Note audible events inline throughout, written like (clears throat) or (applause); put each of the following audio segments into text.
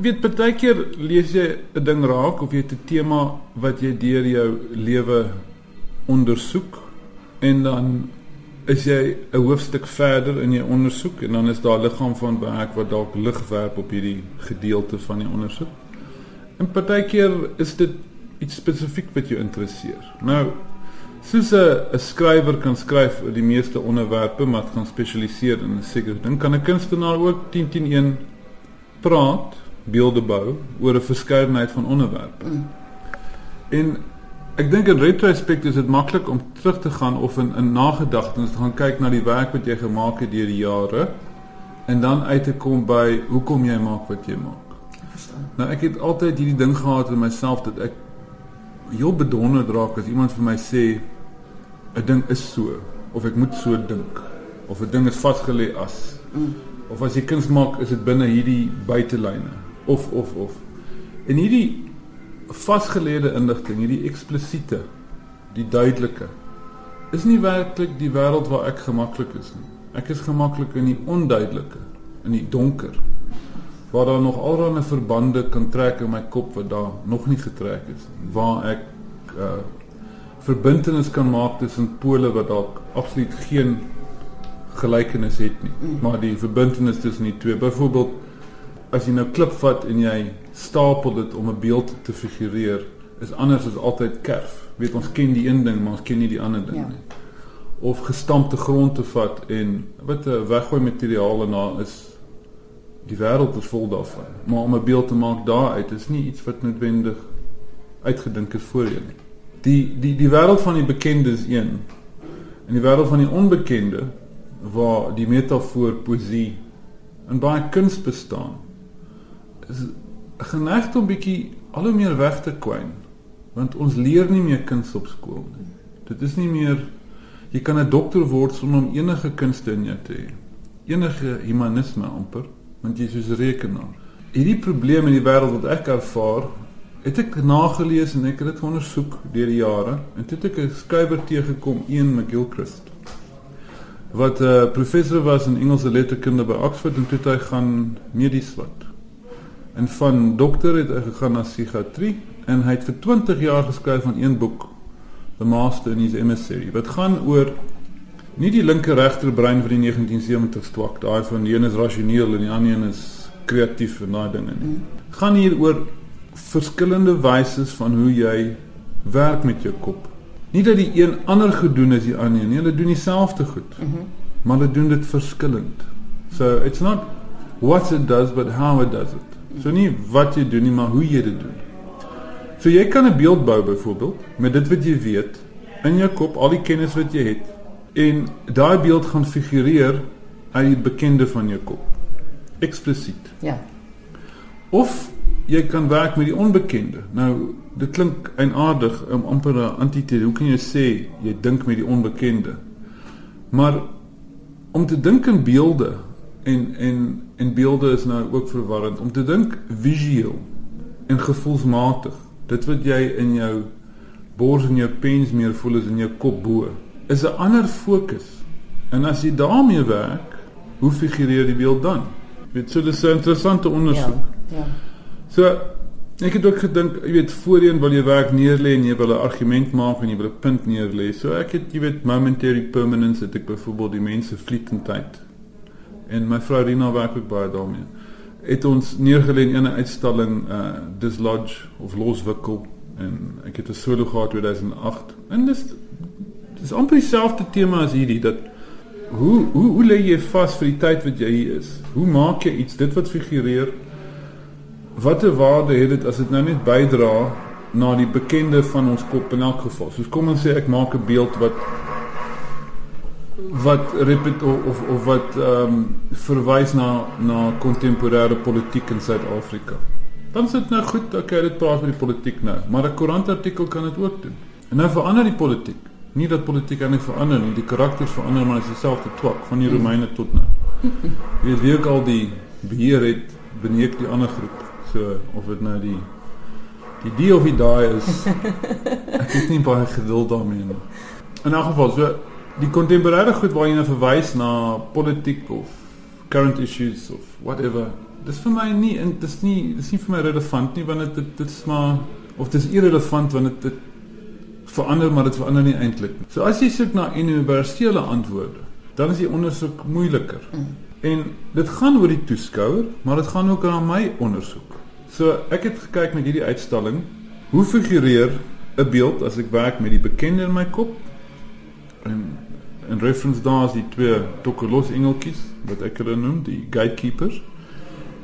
Weet partykeer lees jy 'n ding raak of jy het 'n tema wat jy deur jou lewe ondersoek en dan is jy 'n hoofstuk verder in jou ondersoek en dan is daar liggaam van werk wat dalk lig werp op hierdie gedeelte van die ondersoek. En partykeer is dit iets spesifiek wat jou interesseer. Nou soos 'n skrywer kan skryf oor die meeste onderwerpe maar kan spesialiseer in 'n sekere ding, kan 'n kunstenaar ook 10 10 1 praat beelde bou oor 'n verskeidenheid van onderwerpe. Mm. En ek dink in retrospect is dit maklik om terug te gaan of in in nagedagtenis te gaan kyk na die werk wat jy gemaak het deur die jare en dan uit te kom by hoekom jy maak wat jy maak. Verstaan. Nou ek het altyd hierdie ding gehad in myself dat ek heel bedonder raak as iemand vir my sê 'n ding is so of ek moet so dink of 'n ding is vasgelê as mm. of as jy kuns maak is dit binne hierdie buitelyne of of of. En hierdie vasgeleide inligting, hierdie eksplisiete, die duidelike is nie werklik die wêreld waar ek gemaklik is nie. Ek is gemaklik in die onduidelike, in die donker waar daar nog 'n verbande kan trek in my kop wat daar nog nie getrek is nie. Waar ek uh verbintenis kan maak tussen pole wat dalk absoluut geen gelykenis het nie, mm. maar die verbintenis tussen die twee. Byvoorbeeld as jy nou klip vat en jy stapel dit om 'n beeld te figureer, is anders as altyd kerf. Weet ons ken die een ding, maar ons ken nie die ander ding ja. nie. Of gestampte grond te vat en wat 'n weggooi materiaal en daar is die wêreld is vol daarvan. Maar om 'n beeld te maak daaruit is nie iets wat noodwendig uitgedink is voorheen nie. Die die die wêreld van die bekende is een. En die wêreld van die onbekende waar die metafoor poesie en baie kuns bestaan is geneig om bietjie al hoe meer weg te kwyn want ons leer nie meer kuns op skool nie. Dit is nie meer jy kan 'n dokter word sonder om enige kunste in jou te hê. Enige humanisme amper, want jy is soos 'n rekenaar. Hierdie probleme in die wêreld wat ek ervaar, het ek nagelees en ek het dit ondersoek deur die jare en toe het ek 'n skrywer teëgekom, Ian McGilchrist wat 'n uh, professor was in Engelse letterkunde by Oxford en toe het hy gaan medies wat En van dokter het hy gegaan na psigiatrie en hy het vir 20 jaar geskryf van een boek The Master in his Emissary wat gaan oor nie die linker regter brein van die 1970s twak daai van die een is rasioneel en die ander een is kreatief en daai dinge nie. Gaan hier oor verskillende wyse van hoe jy werk met jou kop. Nie dat die een ander gedoen is die ander nie, hulle doen dieselfde goed. Mm -hmm. Maar hulle doen dit verskillend. So it's not what it does but how it does it. So nie wat doen nie, maar hoe jy dit doen. So jy kan 'n beeld bou byvoorbeeld met dit wat jy weet in jou kop, al die kennis wat jy het en daai beeld gaan figureer uit die bekende van jou kop. Eksplisiet. Ja. Of jy kan werk met die onbekende. Nou, dit klink eienaardig om amper 'n antitese. Hoe kan jy sê jy dink met die onbekende? Maar om te dink in beelde en en en beelde is nou ook verwarrend om te dink visueel en gevoelsmatig. Dit wat jy in jou bors en jou pens meer voel is in jou kop bo is 'n ander fokus en as jy daarmee werk hoe figureer die beeld dan? Weet so dis 'n interessante ondersoek ja, ja. so ek het ook gedink jy weet voorheen wil jy werk neerlê en jy wil 'n argument maak en jy wil 'n punt neerlê. So ek het jy weet momentary permanence het ek byvoorbeeld die mense vlietendheid en my vrou Rina werk ook baie daarmee. Het ons neergelê in 'n uitstalling uh Dislodge of Loswikkel en ek het 'n solo gehad 2008. En dis dis amper dieselfde tema as hierdie dat hoe hoe hoe lê jy vas vir die tyd wat jy hier is? Hoe maak jy iets dit wat figureer? Watter waarde het dit as dit nou net bydra na die bekende van ons kop in elk geval? Soos kom ons sê ek maak 'n beeld wat wat repet of of wat ehm um, verwys na na kontemporêre politiek in Suid-Afrika. Dan sit nou goed, okay, dit praat met die politiek nou, maar 'n koerantartikel kan dit ook doen. En nou verander die politiek. Nie dat politiek eintlik verander nie, die karakters verander maar is dieselfde twak van die Romeine tot nou. Jy weet wie ook al die beheer het beneek die ander groep. So of dit nou die die die of die daai is. Ek het nie baie geduld daarmee nie. In 'n geval so die kontemporêre goed waar jy nou verwys na politiek of current issues of whatever dis vir my nie en dis nie dis nie vir my relevant nie want dit dit, dit is maar of dis irrelevant want dit dit verander maar dit verander nie eintlik nie. So as jy soek na universele antwoorde, dan is die ondersoek moeiliker. Mm. En dit gaan oor die toeskouer, maar dit gaan ook aan my ondersoek. So ek het gekyk met hierdie uitstalling, hoe figureer 'n beeld as ek werk met die bekende in my kop? In reference daar is die twee tokelos engeltjies wat ek hulle noem, die gatekeepers.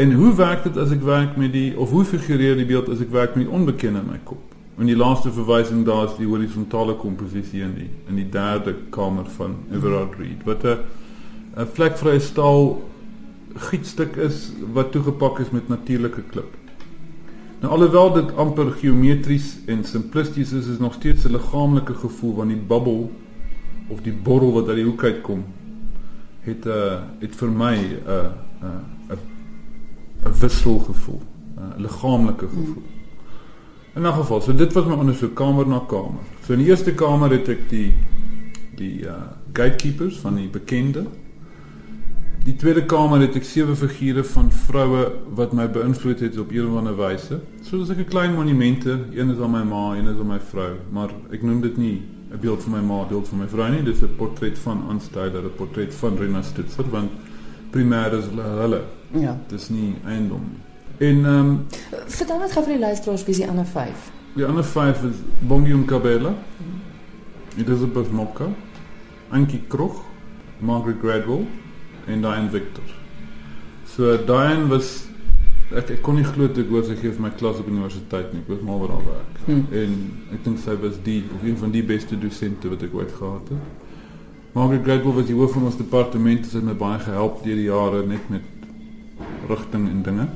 En hoe werk dit as ek werk met die of hoe figureer die beeld as ek werk met die onbekende in my kop? En die laaste verwysing daar is die horisontale komposisie in die in die derde kamer van Everard Reed wat 'n 'n vlekvrye staal gietstuk is wat toegepak is met natuurlike klip. Nou alhoewel dit amper geometries en simplisties is, is nog steeds 'n liggaamlike gevoel van die bubbel of die borrel wat uit die hoek uitkom het 'n uh, het vir my 'n 'n 'n 'n wisselgevoel, 'n liggaamlike gevoel. Hmm. In 'n geval, so dit was my ondersoek kamer na kamer. So in die eerste kamer het ek die die uh gatekeepers van die bekende. Die tweede kamer het ek sewe figure van vroue wat my beïnvloed het op een of ander wyse. So dis 'n klein monumente, een is aan my ma, een is aan my vrou, maar ek noem dit nie 'n beeld van my ma, beeld van my vrou nie, dis 'n portret van Anstyler, 'n portret van Rena Stutzer want primêr is hulle hulle. Ja. Dis nie eiendom nie. En ehm um, vertel net gou vir die luisteraars wie is die ander 5? Die ander 5 is Bongi Mkabela. Elizabeth Mokka, Ankie Krog, Margaret Gradwell en Diane Victor. So Diane was ek, ek kon nie glo dit oor sy gee vir my klas op universiteit nie. Ek was mal oor haar werk. Hmm. En ek dink sy was die of een van die beste dosente wat ek ooit gehad het. Margaret Gradwell was die hoof van ons departement, sy het my baie gehelp deur die jare net met rigting en dinge.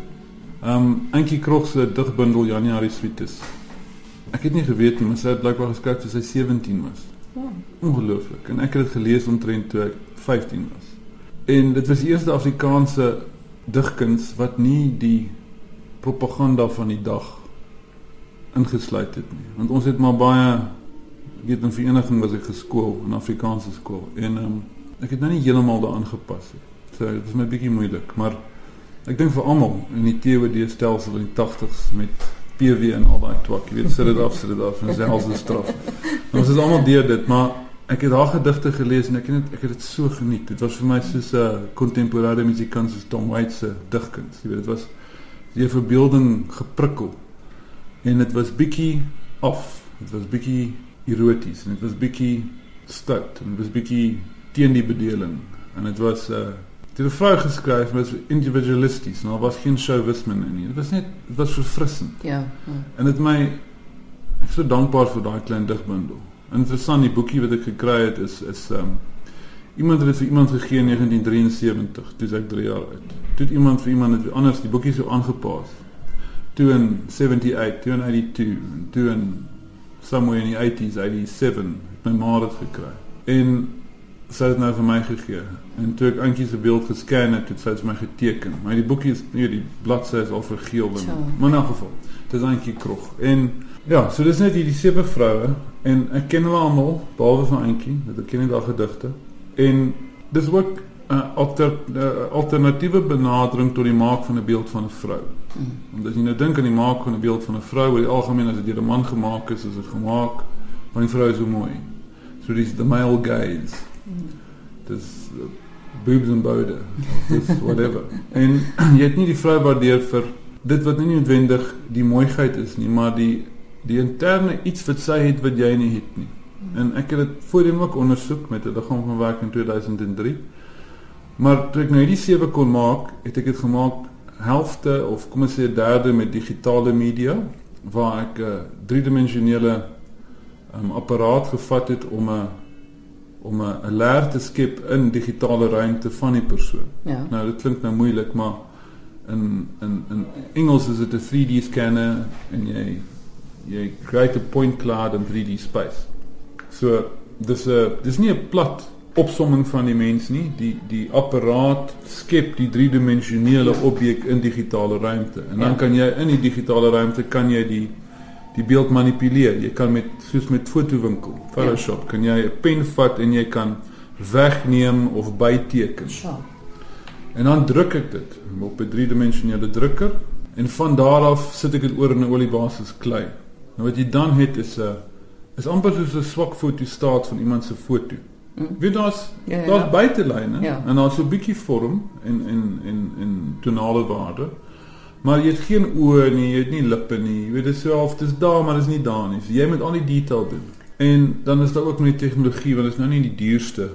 Ehm um, Antjie Krog se digbundel Januarie Suites. Ek het nie geweet nie, maar sy het blykbaar geskryf toe sy 17 was. Ja. Ongelooflik. En ek het dit gelees omtrent toe ek 15 was. En dit was die eerste Afrikaanse digkuns wat nie die propaganda van die dag ingesluit het nie. Want ons het maar baie weet in vereniging was ek geskool in Afrikaanse skool en um, ek het nou nie heeltemal daaraan gepas nie. So dit is my bietjie moeilik, maar Ek dink vir almal in die TOD stelsel in die 80s met PW en al daai twak, jy weet, sit dit af, sit dit af en selfs die straf. Ons is almal deur dit, maar ek het haar gedigte gelees en ek het ek het dit so geniet. Dit was vir my soos 'n uh, kontemporêre musikant soos Tom Waits se digkuns. Jy weet, dit was die verbeelding geprikkel. En dit was bietjie af. Dit was bietjie eroties en dit was bietjie stout en dit was bietjie teen die bedeling en dit was 'n uh, Die het 'n vrou geskryf met individualisties, nou was geen chauvinisme in nie. Dit was net dit was verfrissend. Ja. ja. En dit my ek so dankbaar vir daai klein digbundel. Interessant die boekie wat ek gekry het is is um iemand het dit vir iemand gegee in 1973, toe ek 3 jaar oud. Toe het iemand vir iemand het anders die boekie so aangepas. Toe in 78, toe in 82, toe in somewhere in the 80s, 87, my ma het gekry. En sy het nou vir my gegee. En toe ek Antjie se beeld gescan het, het sy dit vir my geteken. Maar die boekie is nie die bladsy is al vergeel en maar in elk geval, dit is Antjie Krog. En ja, so dis net hierdie sewe vroue en ek ken hulle almal behalwe van Antjie, dit ek ken nie daai gedigte. En dis ook 'n uh, alter, uh, alternatiewe benadering tot die maak van 'n beeld van 'n vrou. Hmm. Omdat jy nou dink aan die maak van 'n beeld van 'n vrou, oor die algemeen as dit deur 'n man gemaak is, is dit gemaak van die vrou is so mooi. So dis the male gaze. Dis uh, boobs en boude of dis whatever. (laughs) en (clears throat) jy het nie die vrou waardeer vir dit wat nie noodwendig die mooiheid is nie, maar die die interne iets wat sy het wat jy nie het nie. En ek het dit voorheen ook ondersoek met 'n liggaam van werk in 2003. Maar toe ek nou hierdie sewe kon maak, het ek dit gemaak helfte of kom ons sê 'n derde met digitale media waar ek 'n driedimensionele um, apparaat gevat het om 'n om 'n leer te skep in digitale ruimte van die persoon. Ja. Nou dit klink nou moeilik, maar in in in Engels is dit 'n 3D scanner en jy jy create 'n point cloud in 3D space. So dis 'n dis nie 'n plat opsomming van die mens nie. Die die apparaat skep die driedimensionele objek in digitale ruimte. En dan ja. kan jy in die digitale ruimte kan jy die die beeld manipuleer. Jy kan met soos met fotowinkel, Photoshop, ja. kan jy 'n pen vat en jy kan wegneem of byteken. Ja. En dan druk ek dit op 'n driedimensionele drukker en van daar af sit ek dit oor in 'n oliebasis klei. Nou wat jy dan het is 'n is amper soos 'n swak fotostaat van iemand se foto. Mm. Wie daar's Ja, ja, daar's ja. buitelyne Ja. en daar's so 'n bietjie vorm en en en en tonale waarde. Maar jy het geen oë nie, jy het nie lippe nie. Jy weet dit self, dis daar maar dis nie daar nie. So jy moet al die detail doen. En dan is daar ook met tegnologie want dit is nou nie die duurste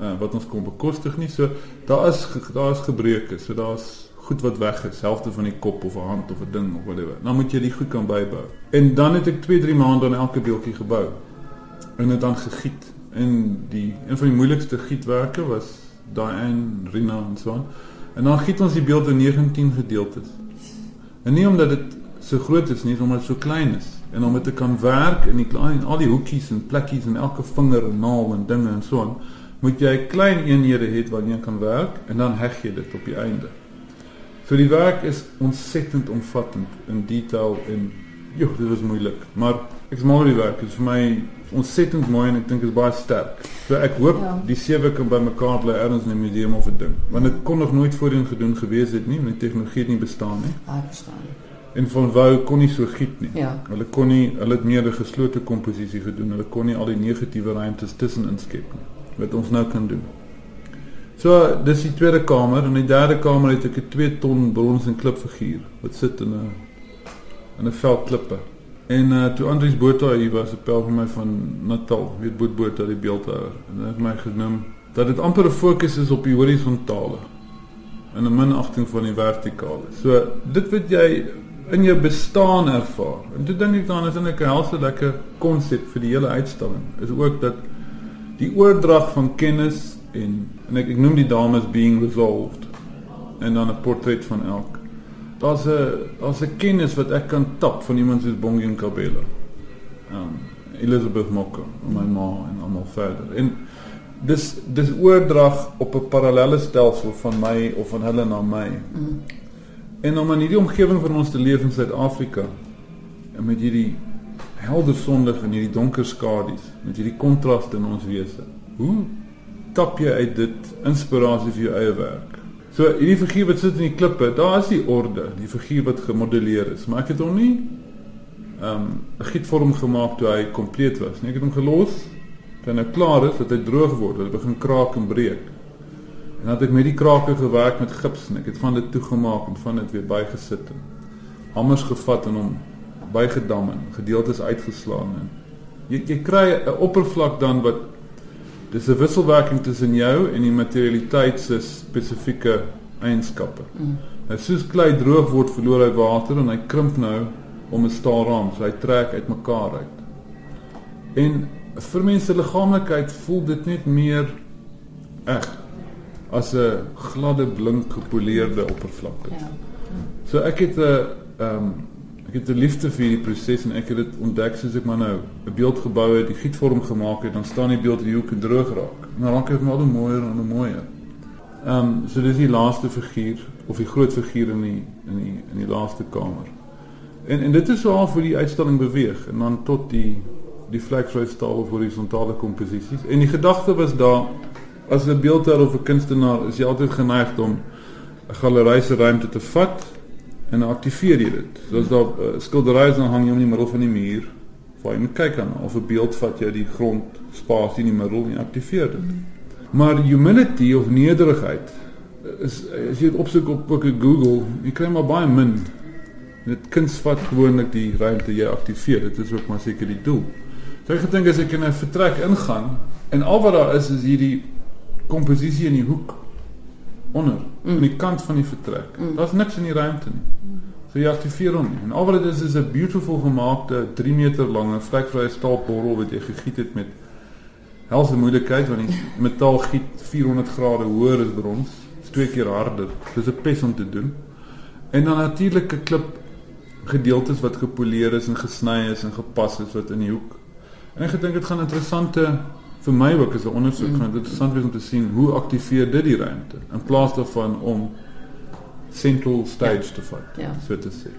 uh, wat ons kon bekostig nie. So daar is daar is gebreke. So daar's goed wat weg is, helfte van die kop of 'n hand of 'n ding of whatever. Dan moet jy die goed kan bybou. En dan het ek 2, 3 maande aan elke beeldjie gebou. En dit dan gegiet. En die een van die moeilikste gietwerke was Diane Rina en so aan. En dan giet ons die beeld in 19 gedeeltes. En nie omdat dit so groot is nie, omdat dit so klein is en om dit te kan werk in die klein al die hoekies en plekkies en elke vinger en naal en dinge en so aan, moet jy klein eenhede hê waarmee jy kan werk en dan heg jy dit op die einde. So die werk is ontsettend omvattend in detail en joh, dit was moeilik, maar ek is mal oor die werk. Dit is vir my ontsettend mooi en ek dink dit is baie sterk. So ek hoop Ja. die sewe kan bymekaar bly ergens in 'n museum of 'n ding, want dit kon nog nooit voorheen gedoen gewees het nie, want die tegnologie het nie bestaan nie. Ek verstaan. En van Wou kon nie so giet nie. Ja. Hulle kon nie hulle het meer 'n geslote komposisie gedoen. Hulle kon nie al die negatiewe ruimtes tussenin skep nie wat ons nou kan doen. So, dis die tweede kamer en die derde kamer het ek 'n 2 ton brons en klipfiguur wat sit in 'n in 'n veld klippe. En uh toe Andries Botha hier was, 'n pel van my van Natal, weet Boet Botha die beeldhouer. En hy het my genoem dat dit amper 'n fokus is op die horisontale en 'n minagting van die vertikale. So dit wat jy in jou bestaan ervaar. En toe dink ek dan is 'n helse lekker konsep vir die hele uitstalling. Is ook dat die oordrag van kennis en en ek, ek noem die dames being resolved en dan 'n portret van elk. Daar's 'n daar's 'n kennis wat ek kan tap van iemand soos Bongi Nkabela. Um Elizabeth Mokker, my ma en almal verder. En dis dis oordrag op 'n parallelle stelsel van my of van hulle na my. Mm. En om in hierdie omgewing van ons te leef in Suid-Afrika en met hierdie helder sonlig en hierdie donker skadu's, met hierdie kontraste in ons wese. Hoe tap jy uit dit inspirasie vir jou eie werk? So hierdie figuur wat sit in die klippe, daar is die orde, die figuur wat gemodelleer is, maar ek het hom nie ehm 'n gietvorm gemaak toe hy kompleet was nie. Ek het hom gelos toe nou klaar is, dat hy droog word, dat hy begin kraak en breek. En dan het ek met die krake gewerk met gips en ek het van dit toegemaak en van dit weer bygesit en hammers gevat en hom bygedam en gedeeltes uitgeslaan en jy jy kry 'n oppervlak dan wat dis 'n wisselwerking tussen jou en die materialiteit se spesifieke eienskappe. Mm. Nou soos klei droog word, verloor hy water en hy krimp nou om 'n staalraam, so hy trek uitmekaar uit. En vir mense liggaamlikheid voel dit net meer eg as 'n gladde blink gepoleerde oppervlakte. Ja. So ek het 'n ehm ek het 'n liefde vir hierdie proses en ek het dit ontdek soos ek maar nou 'n beeld gebou het, die gietvorm gemaak het, dan staan die beeld in die hoek en droog raak. En dan raak dit maar al hoe mooier en hoe mooier. Ehm um, so dis die laaste figuur of die groot figuur in die in die in die laaste kamer. En en dit is so half hoe die uitstalling beweeg en dan tot die die vlekvrye staal of horisontale komposisies. En die gedagte was daar as 'n beeldhouer of 'n kunstenaar is jy altyd geneig om 'n galery se ruimte te vat en dan aktiveer jy dit. So as daar uh, skilderye is dan hang jy hom in die middel van die muur waar jy moet kyk aan of 'n beeld vat jy die grond spasie in die middel en jy aktiveer dit. Maar humility of nederigheid is as jy dit opsoek op op Google, jy kry maar baie min. Dit kuns vat gewoonlik die ruimte jy aktiveer. Dit is ook maar seker die doel. So ek gedink as ek in 'n vertrek ingaan en al wat daar is is hierdie komposisie in die hoek onder Mm. aan die kant van die vertrek. Mm. Daar's niks in die ruimte nie. So jy aktiveer hom nie. En al wat dit is is 'n beautiful gemaakte 3 meter lange vlekvrye staalborrel wat jy gegiet het met helse moeilikheid want die (laughs) metaal giet 400 grade hoër as brons. Is twee keer harder. Dis 'n pes om te doen. En dan natuurlike klip gedeeltes wat gepoleer is en gesny is en gepas is wat in die hoek. En ek gedink dit gaan interessante vir my ook as 'n ondersoek Mm. gaan dit interessant wees om te sien hoe aktiveer dit die ruimte in plaas daarvan om central stage te vat. Ja. So te sê.